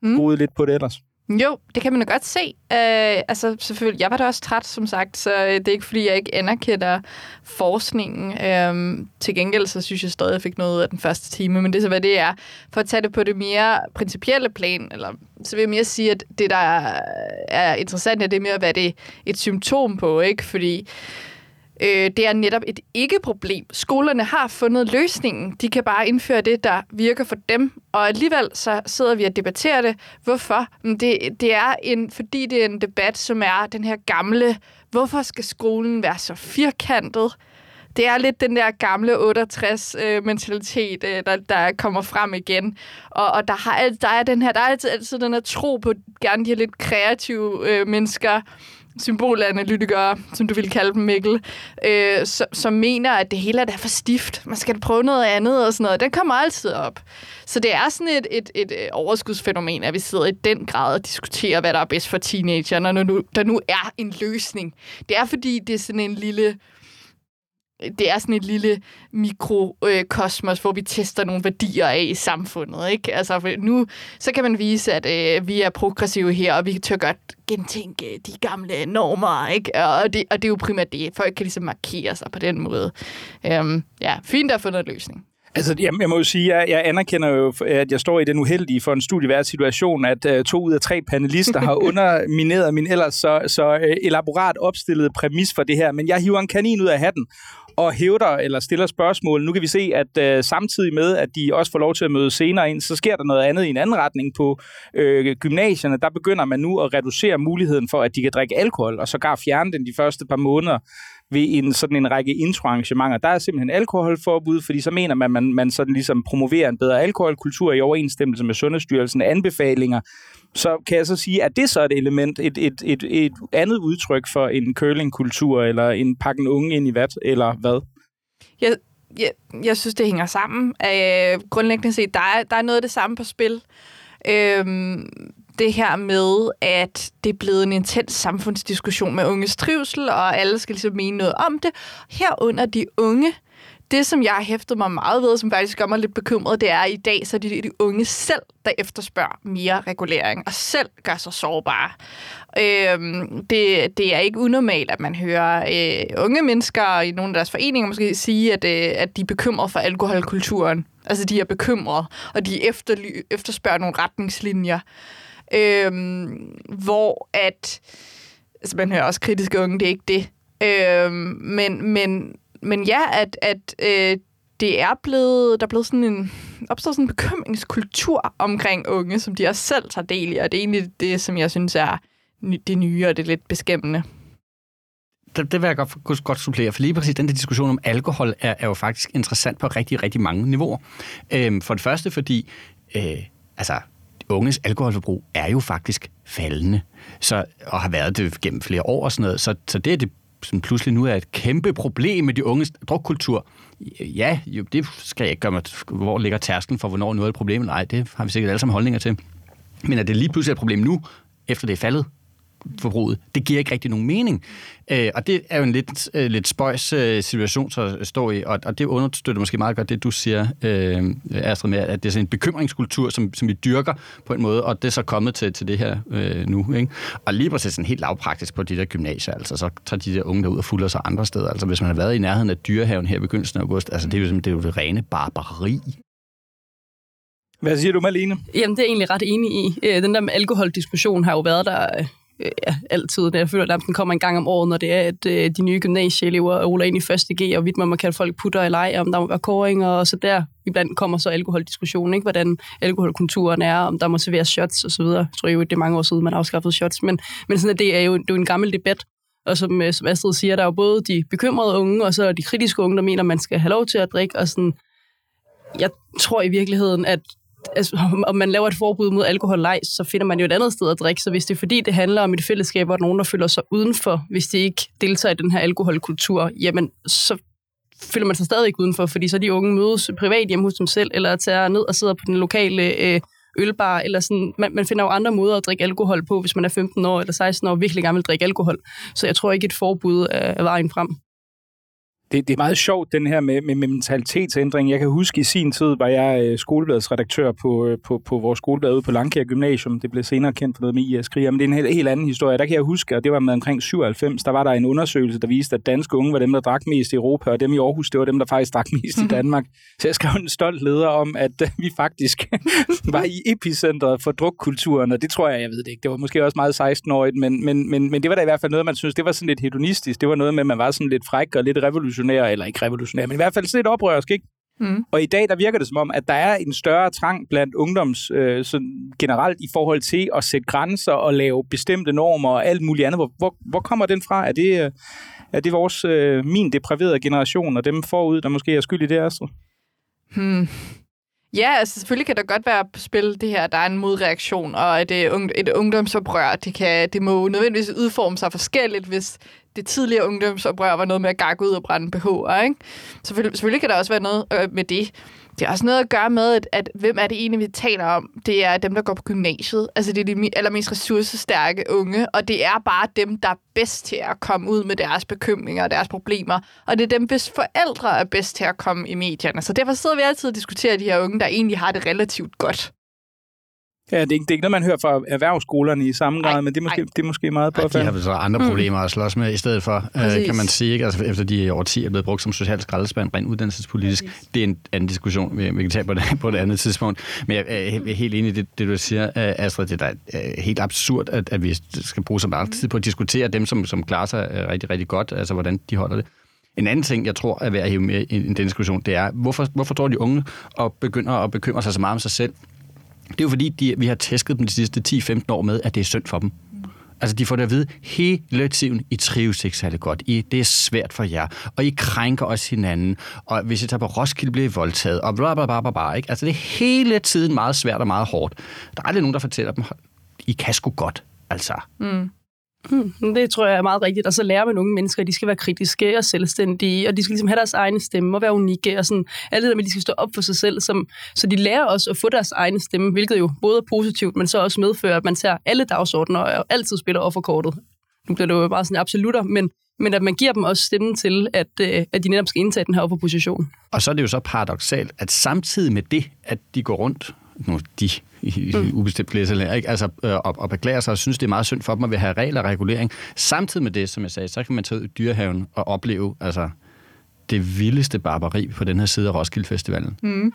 mm. lidt på det ellers? Jo, det kan man jo godt se. Øh, altså selvfølgelig, jeg var da også træt, som sagt, så det er ikke, fordi jeg ikke anerkender forskningen. Øh, til gengæld, så synes jeg stadig, at jeg fik noget ud af den første time, men det er så, hvad det er. For at tage det på det mere principielle plan, eller så vil jeg mere sige, at det, der er interessant, det er mere, hvad det er et symptom på, ikke? Fordi Øh, det er netop et ikke-problem. Skolerne har fundet løsningen. De kan bare indføre det, der virker for dem. Og alligevel så sidder vi og debatterer det. Hvorfor? Det, det er en, fordi det er en debat, som er den her gamle, hvorfor skal skolen være så firkantet? det er lidt den der gamle 68-mentalitet, øh, øh, der, der kommer frem igen. Og, og der, har, der er den her, der er altid, altid den her tro på gerne de her lidt kreative øh, mennesker, symbolanalytikere, som du vil kalde dem, Mikkel, øh, som, som mener, at det hele er for stift. Man skal prøve noget andet og sådan noget. Den kommer altid op. Så det er sådan et, et, et øh, overskudsfænomen, at vi sidder i den grad og diskuterer, hvad der er bedst for teenagerne, når nu, der nu er en løsning. Det er fordi, det er sådan en lille det er sådan et lille mikrokosmos, hvor vi tester nogle værdier af i samfundet. Ikke? Altså, nu så kan man vise, at øh, vi er progressive her, og vi tør godt gentænke de gamle normer. Ikke? Og, det, og det er jo primært det. Folk kan ligesom markere sig på den måde. Øhm, ja, fint at få noget løsning. Altså, jeg, jeg må jo sige, at jeg anerkender jo, at jeg står i den uheldige for en studievært situation, at uh, to ud af tre panelister har [laughs] undermineret min ellers så, så uh, elaborat opstillede præmis for det her. Men jeg hiver en kanin ud af hatten og hævder eller stiller spørgsmål. Nu kan vi se, at øh, samtidig med, at de også får lov til at møde senere ind, så sker der noget andet i en anden retning på øh, gymnasierne. Der begynder man nu at reducere muligheden for, at de kan drikke alkohol, og sågar fjerne den de første par måneder ved en sådan en række introarrangementer. Der er simpelthen alkoholforbud, fordi så mener man, at man, man sådan ligesom promoverer en bedre alkoholkultur i overensstemmelse med Sundhedsstyrelsen anbefalinger. Så kan jeg så sige, at det så er et element, et, et, et, et andet udtryk for en curlingkultur, eller en pakken unge ind i vat, eller hvad? Jeg, jeg, jeg synes, det hænger sammen. Øh, grundlæggende set, der er, der er noget af det samme på spil. Øhm, det her med, at det er blevet en intens samfundsdiskussion med unges trivsel, og alle skal ligesom mene noget om det. Herunder de unge. Det, som jeg har hæftet mig meget ved, som faktisk gør mig lidt bekymret, det er, at i dag så er det de unge selv, der efterspørger mere regulering, og selv gør sig sårbare. Øhm, det, det er ikke unormalt, at man hører øh, unge mennesker i nogle af deres foreninger måske sige, at, øh, at de er bekymret for alkoholkulturen. Altså, de er bekymrede, og de efterly- efterspørger nogle retningslinjer øhm, hvor at, altså man hører også kritiske unge, det er ikke det, øhm, men, men, men ja, at, at øh, det er blevet, der er blevet sådan en, opstået sådan en bekymringskultur omkring unge, som de også selv tager del i, og det er egentlig det, som jeg synes er det nye, og det er lidt beskæmmende. Det, det vil jeg godt, godt supplere, for lige præcis den der diskussion om alkohol er, er jo faktisk interessant på rigtig, rigtig mange niveauer. Øhm, for det første, fordi øh, altså, unges alkoholforbrug er jo faktisk faldende, så, og har været det gennem flere år og sådan noget. Så, så det, det som pludselig nu er et kæmpe problem med de unges drukkultur, ja, jo, det skal jeg ikke gøre mig, hvor ligger tærsken for, hvornår noget er et problem. Nej, det har vi sikkert alle sammen holdninger til. Men at det lige pludselig er et problem nu, efter det er faldet, forbruget. Det giver ikke rigtig nogen mening. Øh, og det er jo en lidt, øh, lidt spøjs øh, situation at stå i, og, og det understøtter måske meget godt det, du siger, øh, Astrid, med, at det er sådan en bekymringskultur, som, som vi dyrker på en måde, og det er så kommet til, til det her øh, nu. Ikke? Og lige præcis sådan helt lavpraktisk på de der gymnasier, altså så tager de der unge der ud og fulder sig andre steder. Altså hvis man har været i nærheden af dyrehaven her i begyndelsen af august, altså det er jo, det, er jo det rene barbari. Hvad siger du, Malene? Jamen, det er jeg egentlig ret enig i. Øh, den der med alkoholdiskussion har jo været der øh, Øh, ja, altid. Jeg føler, at den kommer en gang om året, når det er, at øh, de nye gymnasieelever ruller ind i første G, og vidt man må kalde folk putter i leg, om der må være koringer, og så der iblandt kommer så alkoholdiskussionen, ikke? hvordan alkoholkulturen er, om der må serveres shots osv. Jeg tror jo, det er mange år siden, man afskaffede shots, men, men sådan, at det er jo, det er jo en gammel debat, og som, øh, som Astrid siger, der er jo både de bekymrede unge, og så er de kritiske unge, der mener, man skal have lov til at drikke, og sådan, jeg tror i virkeligheden, at altså, om man laver et forbud mod alkohol så finder man jo et andet sted at drikke. Så hvis det er fordi, det handler om et fællesskab, hvor nogen, der føler sig udenfor, hvis de ikke deltager i den her alkoholkultur, jamen så føler man sig stadig udenfor, fordi så de unge mødes privat hjemme hos dem selv, eller tager ned og sidder på den lokale øh, ølbar, eller sådan. Man, man finder jo andre måder at drikke alkohol på, hvis man er 15 år eller 16 år og virkelig gerne vil drikke alkohol. Så jeg tror ikke, et forbud er vejen frem det, det er meget sjovt, den her med, med, med mentalitetsændring. Jeg kan huske i sin tid, var jeg øh, skolebladsredaktør på, øh, på, på vores skoleblad ude på Langkær Gymnasium. Det blev senere kendt for noget med IS Kriger, men det er en helt, helt anden historie. Der kan jeg huske, og det var med omkring 97, der var der en undersøgelse, der viste, at danske unge var dem, der drak mest i Europa, og dem i Aarhus, det var dem, der faktisk drak mest i [laughs] Danmark. Så jeg skrev en stolt leder om, at øh, vi faktisk [laughs] var i epicentret for drukkulturen, og det tror jeg, jeg ved det ikke. Det var måske også meget 16-årigt, men, men, men, men det var da i hvert fald noget, man synes, det var sådan lidt hedonistisk. Det var noget med, at man var sådan lidt fræk og lidt revolutionær revolutionær, eller ikke revolutionær, men i hvert fald lidt oprørsk, ikke? Mm. Og i dag, der virker det som om, at der er en større trang blandt ungdoms øh, sådan generelt i forhold til at sætte grænser og lave bestemte normer og alt muligt andet. Hvor, hvor, hvor kommer den fra? Er det, øh, er det vores, øh, min depraverede generation og dem forud, der måske er skyld i det, Astrid? Hmm. Ja, altså selvfølgelig kan der godt være på spil det her, der er en modreaktion, og et, et ungdomsoprør, det, kan, det må nødvendigvis udforme sig forskelligt, hvis det tidligere ungdomsoprør var noget med at gakke ud og brænde BH'er, ikke? Selvfølgelig, selvfølgelig kan der også være noget øh, med det. det har også noget at gøre med, at, at hvem er det egentlig, vi taler om? Det er dem, der går på gymnasiet. Altså, det er de allermest ressourcestærke unge, og det er bare dem, der er bedst til at komme ud med deres bekymringer og deres problemer. Og det er dem, hvis forældre er bedst til at komme i medierne. Så derfor sidder vi altid og diskuterer de her unge, der egentlig har det relativt godt. Ja, det er, ikke, det er ikke noget, man hører fra erhvervsskolerne i samme grad, ej, men det er måske, det er måske meget på. De har så andre mm. problemer at slås med i stedet for, øh, kan man sige. Ikke? Altså, efter de over 10 er blevet brugt som socialt skraldespand, rent uddannelsespolitisk. Præcis. Det er en anden diskussion, vi, vi kan tage på det, på et andet tidspunkt. Men jeg er helt enig i det, det du siger, øh, Astrid. Det er øh, helt absurd, at, at vi skal bruge så meget tid på at diskutere dem, som, som klarer sig øh, rigtig, rigtig godt, altså hvordan de holder det. En anden ting, jeg tror er værd at hive med i den diskussion, det er, hvorfor, hvorfor tror de unge og begynder at bekymre sig så meget om sig selv? Det er jo fordi, de, vi har tæsket dem de sidste 10-15 år med, at det er synd for dem. Altså, de får det at vide hele tiden, I trives ikke særlig godt. I, det er svært for jer. Og I krænker også hinanden. Og hvis I tager på Roskilde, bliver I voldtaget. Og bla, bla, bla, bla, bla, ikke? Altså, det er hele tiden meget svært og meget hårdt. Der er aldrig nogen, der fortæller dem, I kan sgu godt. Altså. Mm. Hmm, det tror jeg er meget rigtigt. Og så lærer man unge mennesker, at de skal være kritiske og selvstændige, og de skal ligesom have deres egne stemme og være unikke, og sådan, alt det der med, at de skal stå op for sig selv. Som, så de lærer også at få deres egne stemme, hvilket jo både er positivt, men så også medfører, at man tager alle dagsordner og altid spiller over for kortet. Nu bliver det jo bare sådan absolutter, men, men at man giver dem også stemmen til, at, øh, at de netop skal indtage den her opposition. Og så er det jo så paradoxalt, at samtidig med det, at de går rundt nu de i, mm. ubestemt flertal, ikke? Altså, øh, og, og beklager sig og synes, det er meget synd for dem at vil have regler og regulering. Samtidig med det, som jeg sagde, så kan man tage ud i dyrehaven og opleve altså, det vildeste barbari på den her side af Roskilde Festivalen. Mm.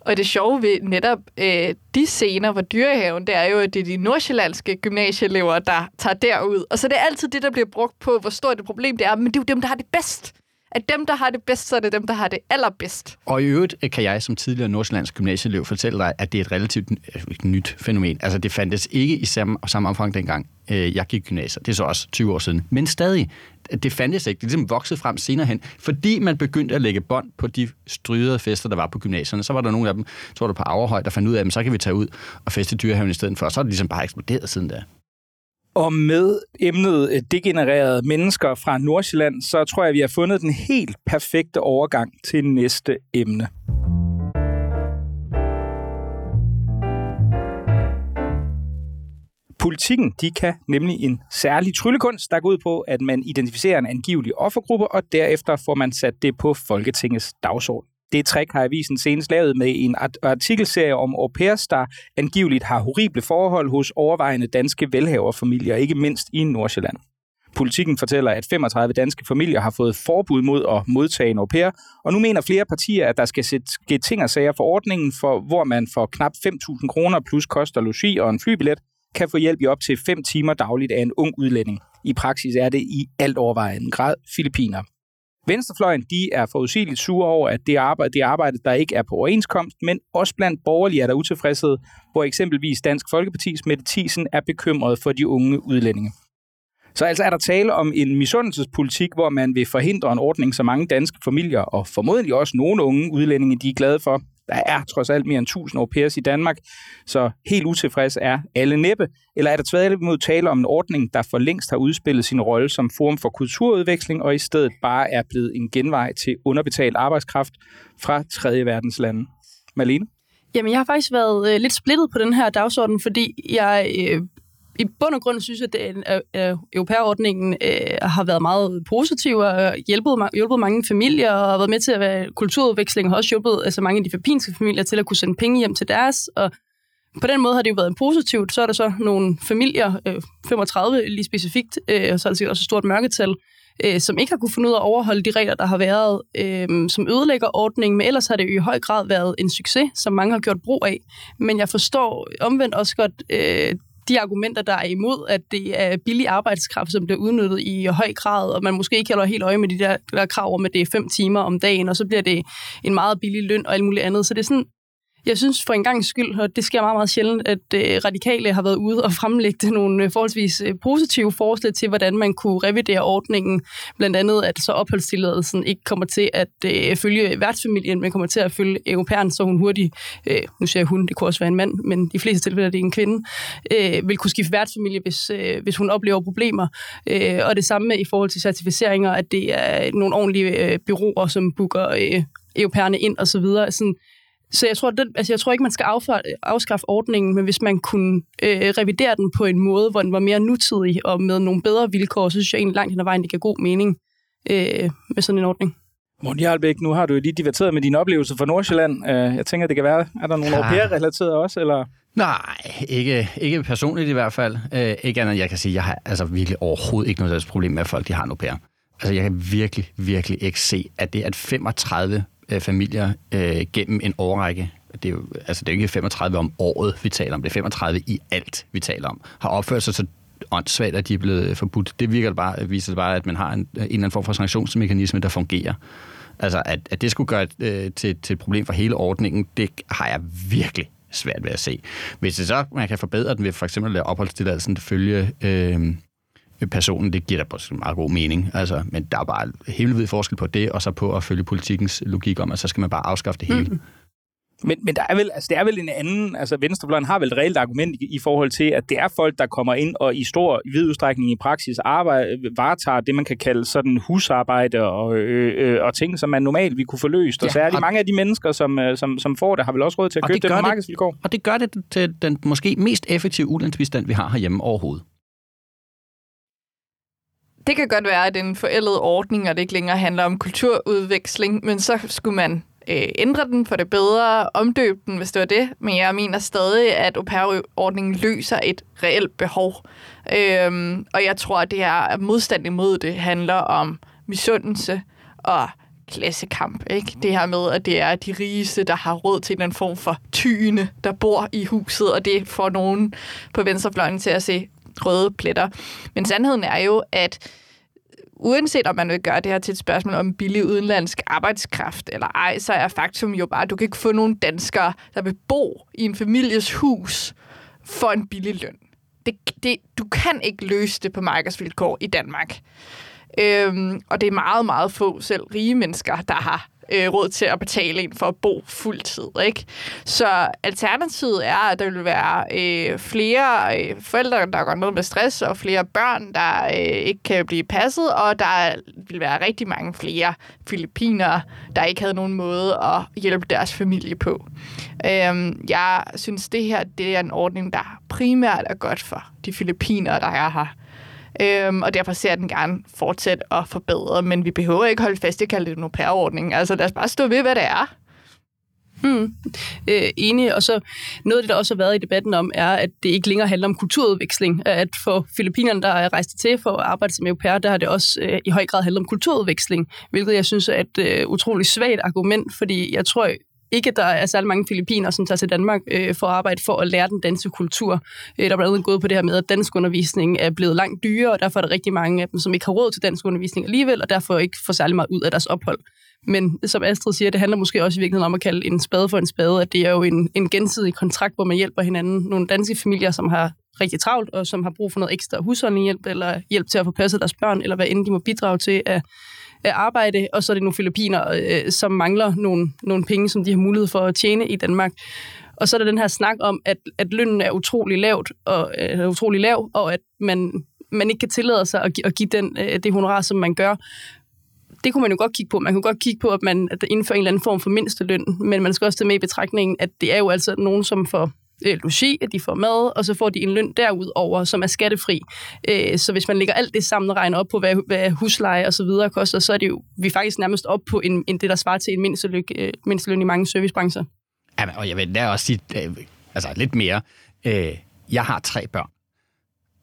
Og det sjove ved netop øh, de scener fra dyrehaven, det er jo, at det er de nordsjællandske gymnasieelever, der tager derud. Og så det er altid det, der bliver brugt på, hvor stort et problem det er, men det er jo dem, der har det bedst at dem, der har det bedst, så er det dem, der har det allerbedst. Og i øvrigt øh, kan jeg som tidligere Nordsjællands gymnasieelev fortælle dig, at det er et relativt øh, nyt fænomen. Altså det fandtes ikke i samme, samme omfang dengang, øh, jeg gik gymnasiet. Det er så også 20 år siden. Men stadig, det fandtes ikke. Det er ligesom vokset frem senere hen. Fordi man begyndte at lægge bånd på de strydede fester, der var på gymnasierne, så var der nogle af dem, tror du på Averhøj, der fandt ud af, at så kan vi tage ud og feste i dyrehaven i stedet for. Så er det ligesom bare eksploderet siden da. Og med emnet øh, degenererede mennesker fra Nordsjælland, så tror jeg, vi har fundet den helt perfekte overgang til næste emne. Politikken de kan nemlig en særlig tryllekunst, der går ud på, at man identificerer en angivelig offergruppe, og derefter får man sat det på Folketingets dagsorden. Det trick har avisen senest lavet med en artikelserie om au pairs, der angiveligt har horrible forhold hos overvejende danske velhaverfamilier, ikke mindst i Nordsjælland. Politikken fortæller, at 35 danske familier har fået forbud mod at modtage en au pair, og nu mener flere partier, at der skal ske ting og sager for ordningen, for hvor man for knap 5.000 kroner plus koster logi og en flybillet, kan få hjælp i op til 5 timer dagligt af en ung udlænding. I praksis er det i alt overvejende grad Filippiner. Venstrefløjen de er forudsigeligt sure over, at det arbejde, det arbejde, der ikke er på overenskomst, men også blandt borgerlige er der utilfredshed, hvor eksempelvis Dansk Folkepartis Mette Thiesen er bekymret for de unge udlændinge. Så altså er der tale om en misundelsespolitik, hvor man vil forhindre en ordning, så mange danske familier og formodentlig også nogle unge udlændinge, de er glade for, der er trods alt mere end 1000 au pairs i Danmark, så helt utilfreds er alle næppe. Eller er der tværtimod tale om en ordning, der for længst har udspillet sin rolle som forum for kulturudveksling, og i stedet bare er blevet en genvej til underbetalt arbejdskraft fra tredje verdens lande? Malene? Jamen, jeg har faktisk været øh, lidt splittet på den her dagsorden, fordi jeg øh, i bund og grund synes jeg, at øh, øh, europæerordningen øh, har været meget positiv og øh, hjulpet, hjulpet mange familier og har været med til at være kulturudveksling og har også hjulpet altså mange af de filippinske familier til at kunne sende penge hjem til deres. Og på den måde har det jo været positivt. Så er der så nogle familier, øh, 35 lige specifikt, øh, og så er der også et stort mørketal, øh, som ikke har kunne finde ud af at overholde de regler, der har været, øh, som ødelægger ordningen, men ellers har det jo i høj grad været en succes, som mange har gjort brug af. Men jeg forstår omvendt også godt øh, de argumenter, der er imod, at det er billig arbejdskraft, som bliver udnyttet i høj grad, og man måske ikke holder helt øje med de der, der krav om, at det er fem timer om dagen, og så bliver det en meget billig løn og alt muligt andet. Så det er sådan, jeg synes for en gang skyld, og det sker meget, meget sjældent, at øh, radikale har været ude og fremlægge [laughs] nogle øh, forholdsvis øh, positive forslag til, hvordan man kunne revidere ordningen. Blandt andet, at så opholdstilladelsen ikke kommer til at øh, følge værtsfamilien, men kommer til at følge europæeren, så hun hurtigt, øh, nu siger jeg hun, det kunne også være en mand, men i fleste tilfælde er det en kvinde, øh, vil kunne skifte værtsfamilie, hvis, øh, hvis hun oplever problemer. Øh, og det samme i forhold til certificeringer, at det er nogle ordentlige øh, byråer, som booker øh, europæerne ind og så videre. Sådan, så jeg tror, den, altså jeg tror ikke, man skal afskaffe ordningen, men hvis man kunne øh, revidere den på en måde, hvor den var mere nutidig og med nogle bedre vilkår, så synes jeg egentlig langt hen ad vejen, det giver god mening øh, med sådan en ordning. Morten Jarlbæk, nu har du jo lige diverteret med dine oplevelser fra Nordsjælland. Øh, jeg tænker, det kan være, er der nogle ja. au også, eller? Nej, ikke, ikke personligt i hvert fald. Øh, ikke andet, jeg kan sige, jeg har altså virkelig overhovedet ikke noget problem med, at folk de har en au pair. Altså, jeg kan virkelig, virkelig ikke se, at det at 35 øh, familier øh, gennem en årrække, det er jo altså, det er jo ikke 35 om året, vi taler om, det er 35 i alt, vi taler om, har opført sig så åndssvagt, at de er blevet øh, forbudt. Det virker bare, viser bare, at man har en, øh, en eller anden form for sanktionsmekanisme, der fungerer. Altså, at, at det skulle gøre øh, til, til et problem for hele ordningen, det har jeg virkelig svært ved at se. Hvis det så, man kan forbedre den ved for eksempel at lade opholdstilladelsen følge øh, personen, det giver da meget god mening. Altså, men der er bare helt vildt forskel på det, og så på at følge politikens logik om, at så skal man bare afskaffe det hele. Mm. Men, men der er vel, altså, det er vel en anden, altså Venstrefløjen har vel et reelt argument i, i forhold til, at det er folk, der kommer ind og i stor i vid udstrækning i praksis arbejde, varetager det, man kan kalde sådan husarbejde og, øh, øh, og ting, som man normalt vi kunne få løst. Ja, og særligt og mange af de mennesker, som, som, som får det, har vel også råd til at købe det, det på markedsvilkår. Og det gør det til den måske mest effektive ulandsbistand, vi har herhjemme overhovedet. Det kan godt være, at det er en forældet ordning, og det ikke længere handler om kulturudveksling, men så skulle man øh, ændre den for det bedre, omdøbe den, hvis det var det. Men jeg mener stadig, at au pair-ordningen løser et reelt behov. Øhm, og jeg tror, at det her modstand imod det handler om misundelse og klassekamp. Ikke? Det her med, at det er de rigeste, der har råd til en form for tyne, der bor i huset, og det får nogen på venstrefløjen til at se røde pletter. Men sandheden er jo, at uanset om man vil gøre det her til et spørgsmål om billig udenlandsk arbejdskraft eller ej, så er faktum jo bare, at du kan ikke få nogen danskere, der vil bo i en families hus for en billig løn. Det, det, du kan ikke løse det på markedsvilkår i Danmark. Øhm, og det er meget, meget få selv rige mennesker, der har øh, råd til at betale en for at bo fuldtid. Ikke? Så alternativet er, at der vil være øh, flere øh, forældre, der går ned med stress, og flere børn, der øh, ikke kan blive passet, og der vil være rigtig mange flere filipiner, der ikke havde nogen måde at hjælpe deres familie på. Øh, jeg synes, det her det er en ordning, der primært er godt for de filipiner, der er her. Øhm, og derfor ser jeg den gerne fortsætte og forbedre, men vi behøver ikke holde fast i at kalde det en au pair-ordning. Altså lad os bare stå ved, hvad det er. Hmm. Øh, enig, og så noget af det, der også har været i debatten om, er, at det ikke længere handler om kulturudveksling. At for filippinerne, der er rejst til for at arbejde som europæer, der har det også øh, i høj grad handlet om kulturudveksling, hvilket jeg synes er et øh, utroligt svagt argument, fordi jeg tror, ikke, at der er særlig mange filipiner, som tager til Danmark øh, for at arbejde for at lære den danske kultur. Øh, der er blandt andet gået på det her med, at dansk undervisning er blevet langt dyrere, og derfor er der rigtig mange af dem, som ikke har råd til dansk undervisning alligevel, og derfor ikke får særlig meget ud af deres ophold. Men som Astrid siger, det handler måske også i virkeligheden om at kalde en spade for en spade, at det er jo en, en gensidig kontrakt, hvor man hjælper hinanden. Nogle danske familier, som har rigtig travlt, og som har brug for noget ekstra husholdningshjælp, eller hjælp til at få passet deres børn, eller hvad end de må bidrage til af Øh, arbejde, og så er det nogle filipiner, øh, som mangler nogle, nogle penge, som de har mulighed for at tjene i Danmark. Og så er der den her snak om, at, at lønnen er utrolig lavt og øh, er utrolig lav, og at man, man ikke kan tillade sig at, at give den, øh, det honorar, som man gør. Det kunne man jo godt kigge på. Man kunne godt kigge på, at man at indfører en eller anden form for mindsteløn, men man skal også tage med i betragtningen, at det er jo altså nogen, som får øh, logi, at de får mad, og så får de en løn derudover, som er skattefri. Øh, så hvis man lægger alt det sammen og regner op på, hvad, hvad husleje og så videre koster, så er det jo vi er faktisk nærmest op på en, en det, der svarer til en mindsteløn, øh, mindsteløn i mange servicebrancher. Ja, og jeg vil da også sige øh, altså lidt mere. Øh, jeg har tre børn.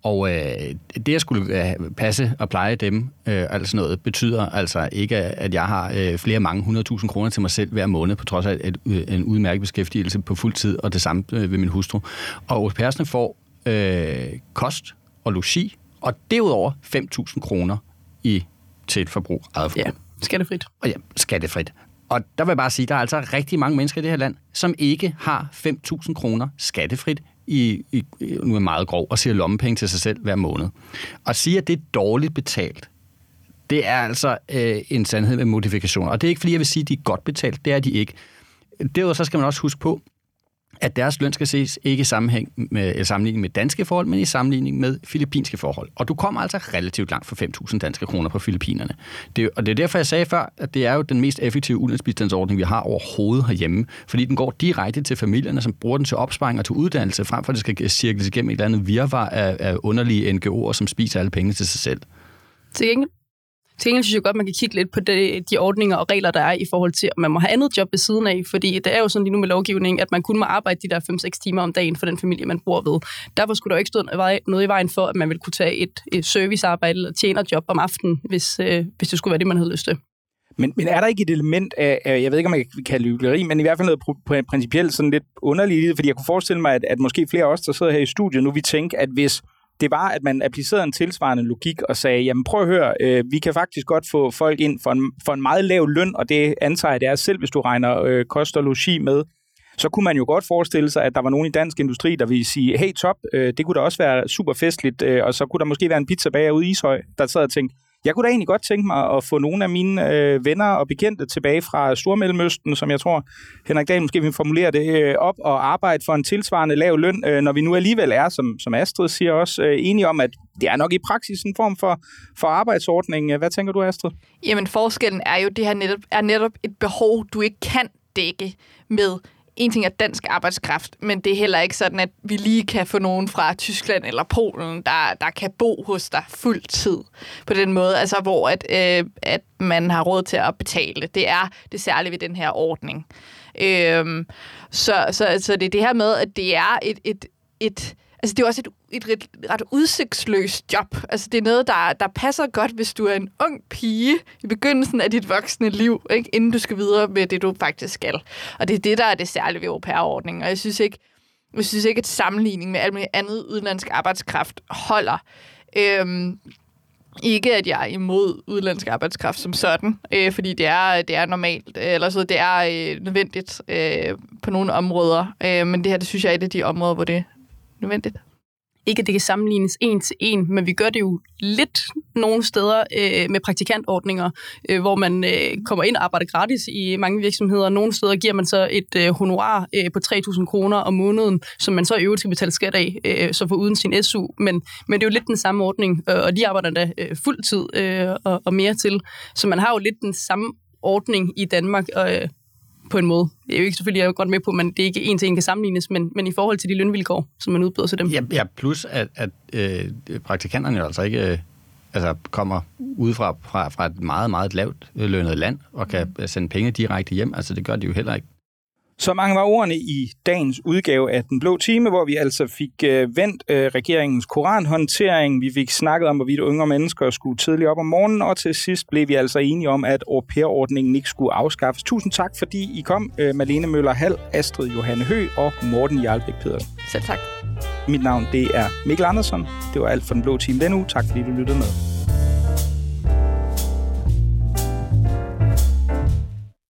Og øh, det at skulle øh, passe og pleje dem, øh, altså noget, betyder altså ikke, at jeg har øh, flere mange 100.000 kroner til mig selv hver måned, på trods af et, et, en udmærket beskæftigelse på fuld tid, og det samme øh, ved min hustru. Og au får øh, kost og logi, og derudover 5.000 kroner i, til et forbrug, eget forbrug. Ja, skattefrit. Og ja, skattefrit. Og der vil jeg bare sige, at der er altså rigtig mange mennesker i det her land, som ikke har 5.000 kroner skattefrit i, i, nu er meget grov, og siger lommepenge til sig selv hver måned. Og sige, at det er dårligt betalt, det er altså øh, en sandhed med modifikation. Og det er ikke, fordi jeg vil sige, at de er godt betalt. Det er de ikke. Derudover så skal man også huske på, at deres løn skal ses ikke i sammenhæng med, eller sammenligning med danske forhold, men i sammenligning med filippinske forhold. Og du kommer altså relativt langt for 5.000 danske kroner på Filippinerne. Det, og det er derfor, jeg sagde før, at det er jo den mest effektive ulandsbistandsordning, vi har overhovedet herhjemme, fordi den går direkte til familierne, som bruger den til opsparing og til uddannelse, frem for at det skal cirkles igennem et eller andet virvar af, af underlige NGO'er, som spiser alle pengene til sig selv. Til gengæld, til gengæld synes jeg godt, man kan kigge lidt på de, de ordninger og regler, der er i forhold til, at man må have andet job ved siden af, fordi det er jo sådan lige nu med lovgivningen, at man kun må arbejde de der 5-6 timer om dagen for den familie, man bor ved. Derfor skulle der jo ikke stå noget i vejen for, at man ville kunne tage et, et servicearbejde eller tjenerjob om aftenen, hvis, øh, hvis det skulle være det, man havde lyst til. Men, men er der ikke et element af, af jeg ved ikke, om man kan kalde det men i hvert fald noget principielt sådan lidt underligt, fordi jeg kunne forestille mig, at, at måske flere af os, der sidder her i studiet nu, vi tænker, at hvis det var, at man applicerede en tilsvarende logik og sagde, jamen prøv at høre, øh, vi kan faktisk godt få folk ind for en, for en meget lav løn, og det antager jeg, det er selv, hvis du regner øh, kost og logi med, så kunne man jo godt forestille sig, at der var nogen i dansk industri, der ville sige, hey top, øh, det kunne da også være super festligt, øh, og så kunne der måske være en pizza bager ude i Ishøj, der sad og tænkte, jeg kunne da egentlig godt tænke mig at få nogle af mine øh, venner og bekendte tilbage fra Stormellemøsten, som jeg tror, Henrik Dahl måske vil formulere det, øh, op og arbejde for en tilsvarende lav løn, øh, når vi nu alligevel er, som, som Astrid siger også, øh, enige om, at det er nok i praksis en form for, for arbejdsordning. Hvad tænker du, Astrid? Jamen, forskellen er jo, det her netop, er netop et behov, du ikke kan dække med en ting er dansk arbejdskraft, men det er heller ikke sådan, at vi lige kan få nogen fra Tyskland eller Polen, der, der kan bo hos dig fuld tid på den måde, altså hvor at, øh, at man har råd til at betale. Det er det særlige ved den her ordning. Øh, så, så, så det er det her med, at det er et, et, et Altså, det er også et, et ret, ret udsigtsløst job. Altså, det er noget, der, der passer godt, hvis du er en ung pige i begyndelsen af dit voksne liv, ikke? inden du skal videre med det, du faktisk skal. Og det er det, der er det særlige ved au-pair-ordningen. Og jeg synes ikke, jeg synes ikke, at sammenligning med alt muligt andet udenlandsk arbejdskraft holder. Øhm, ikke, at jeg er imod udenlandsk arbejdskraft som sådan, øh, fordi det er, det er normalt, øh, eller så det er øh, nødvendigt øh, på nogle områder. Øh, men det her, det synes jeg er et af de områder, hvor det nødvendigt. Ikke at det kan sammenlignes en til en, men vi gør det jo lidt nogle steder øh, med praktikantordninger, øh, hvor man øh, kommer ind og arbejder gratis i mange virksomheder. Nogle steder giver man så et øh, honorar øh, på 3.000 kroner om måneden, som man så i øvrigt skal betale skat af, øh, så for uden sin SU. Men, men det er jo lidt den samme ordning, øh, og de arbejder da øh, fuld tid øh, og, og mere til. Så man har jo lidt den samme ordning i Danmark, og øh, på en måde. Det er jo ikke selvfølgelig, jeg er godt med på, at det ikke en til en kan sammenlignes, men, men i forhold til de lønvilkår, som man udbyder til dem. Ja, ja plus at, at øh, praktikanterne altså ikke øh, altså kommer udefra fra, fra et meget, meget lavt lønnet land og kan mm. sende penge direkte hjem. Altså det gør de jo heller ikke. Så mange var ordene i dagens udgave af Den Blå Time, hvor vi altså fik øh, vendt øh, regeringens koranhåndtering. Vi fik snakket om, hvorvidt unge mennesker skulle tidligt op om morgenen, og til sidst blev vi altså enige om, at au pair-ordningen ikke skulle afskaffes. Tusind tak, fordi I kom, øh, Malene Møller Hal, Astrid Johanne Hø og Morten Jarlbæk Pedersen. Selv tak. Mit navn det er Mikkel Andersen. Det var alt for Den Blå Time denne uge. Tak fordi du lyttede med.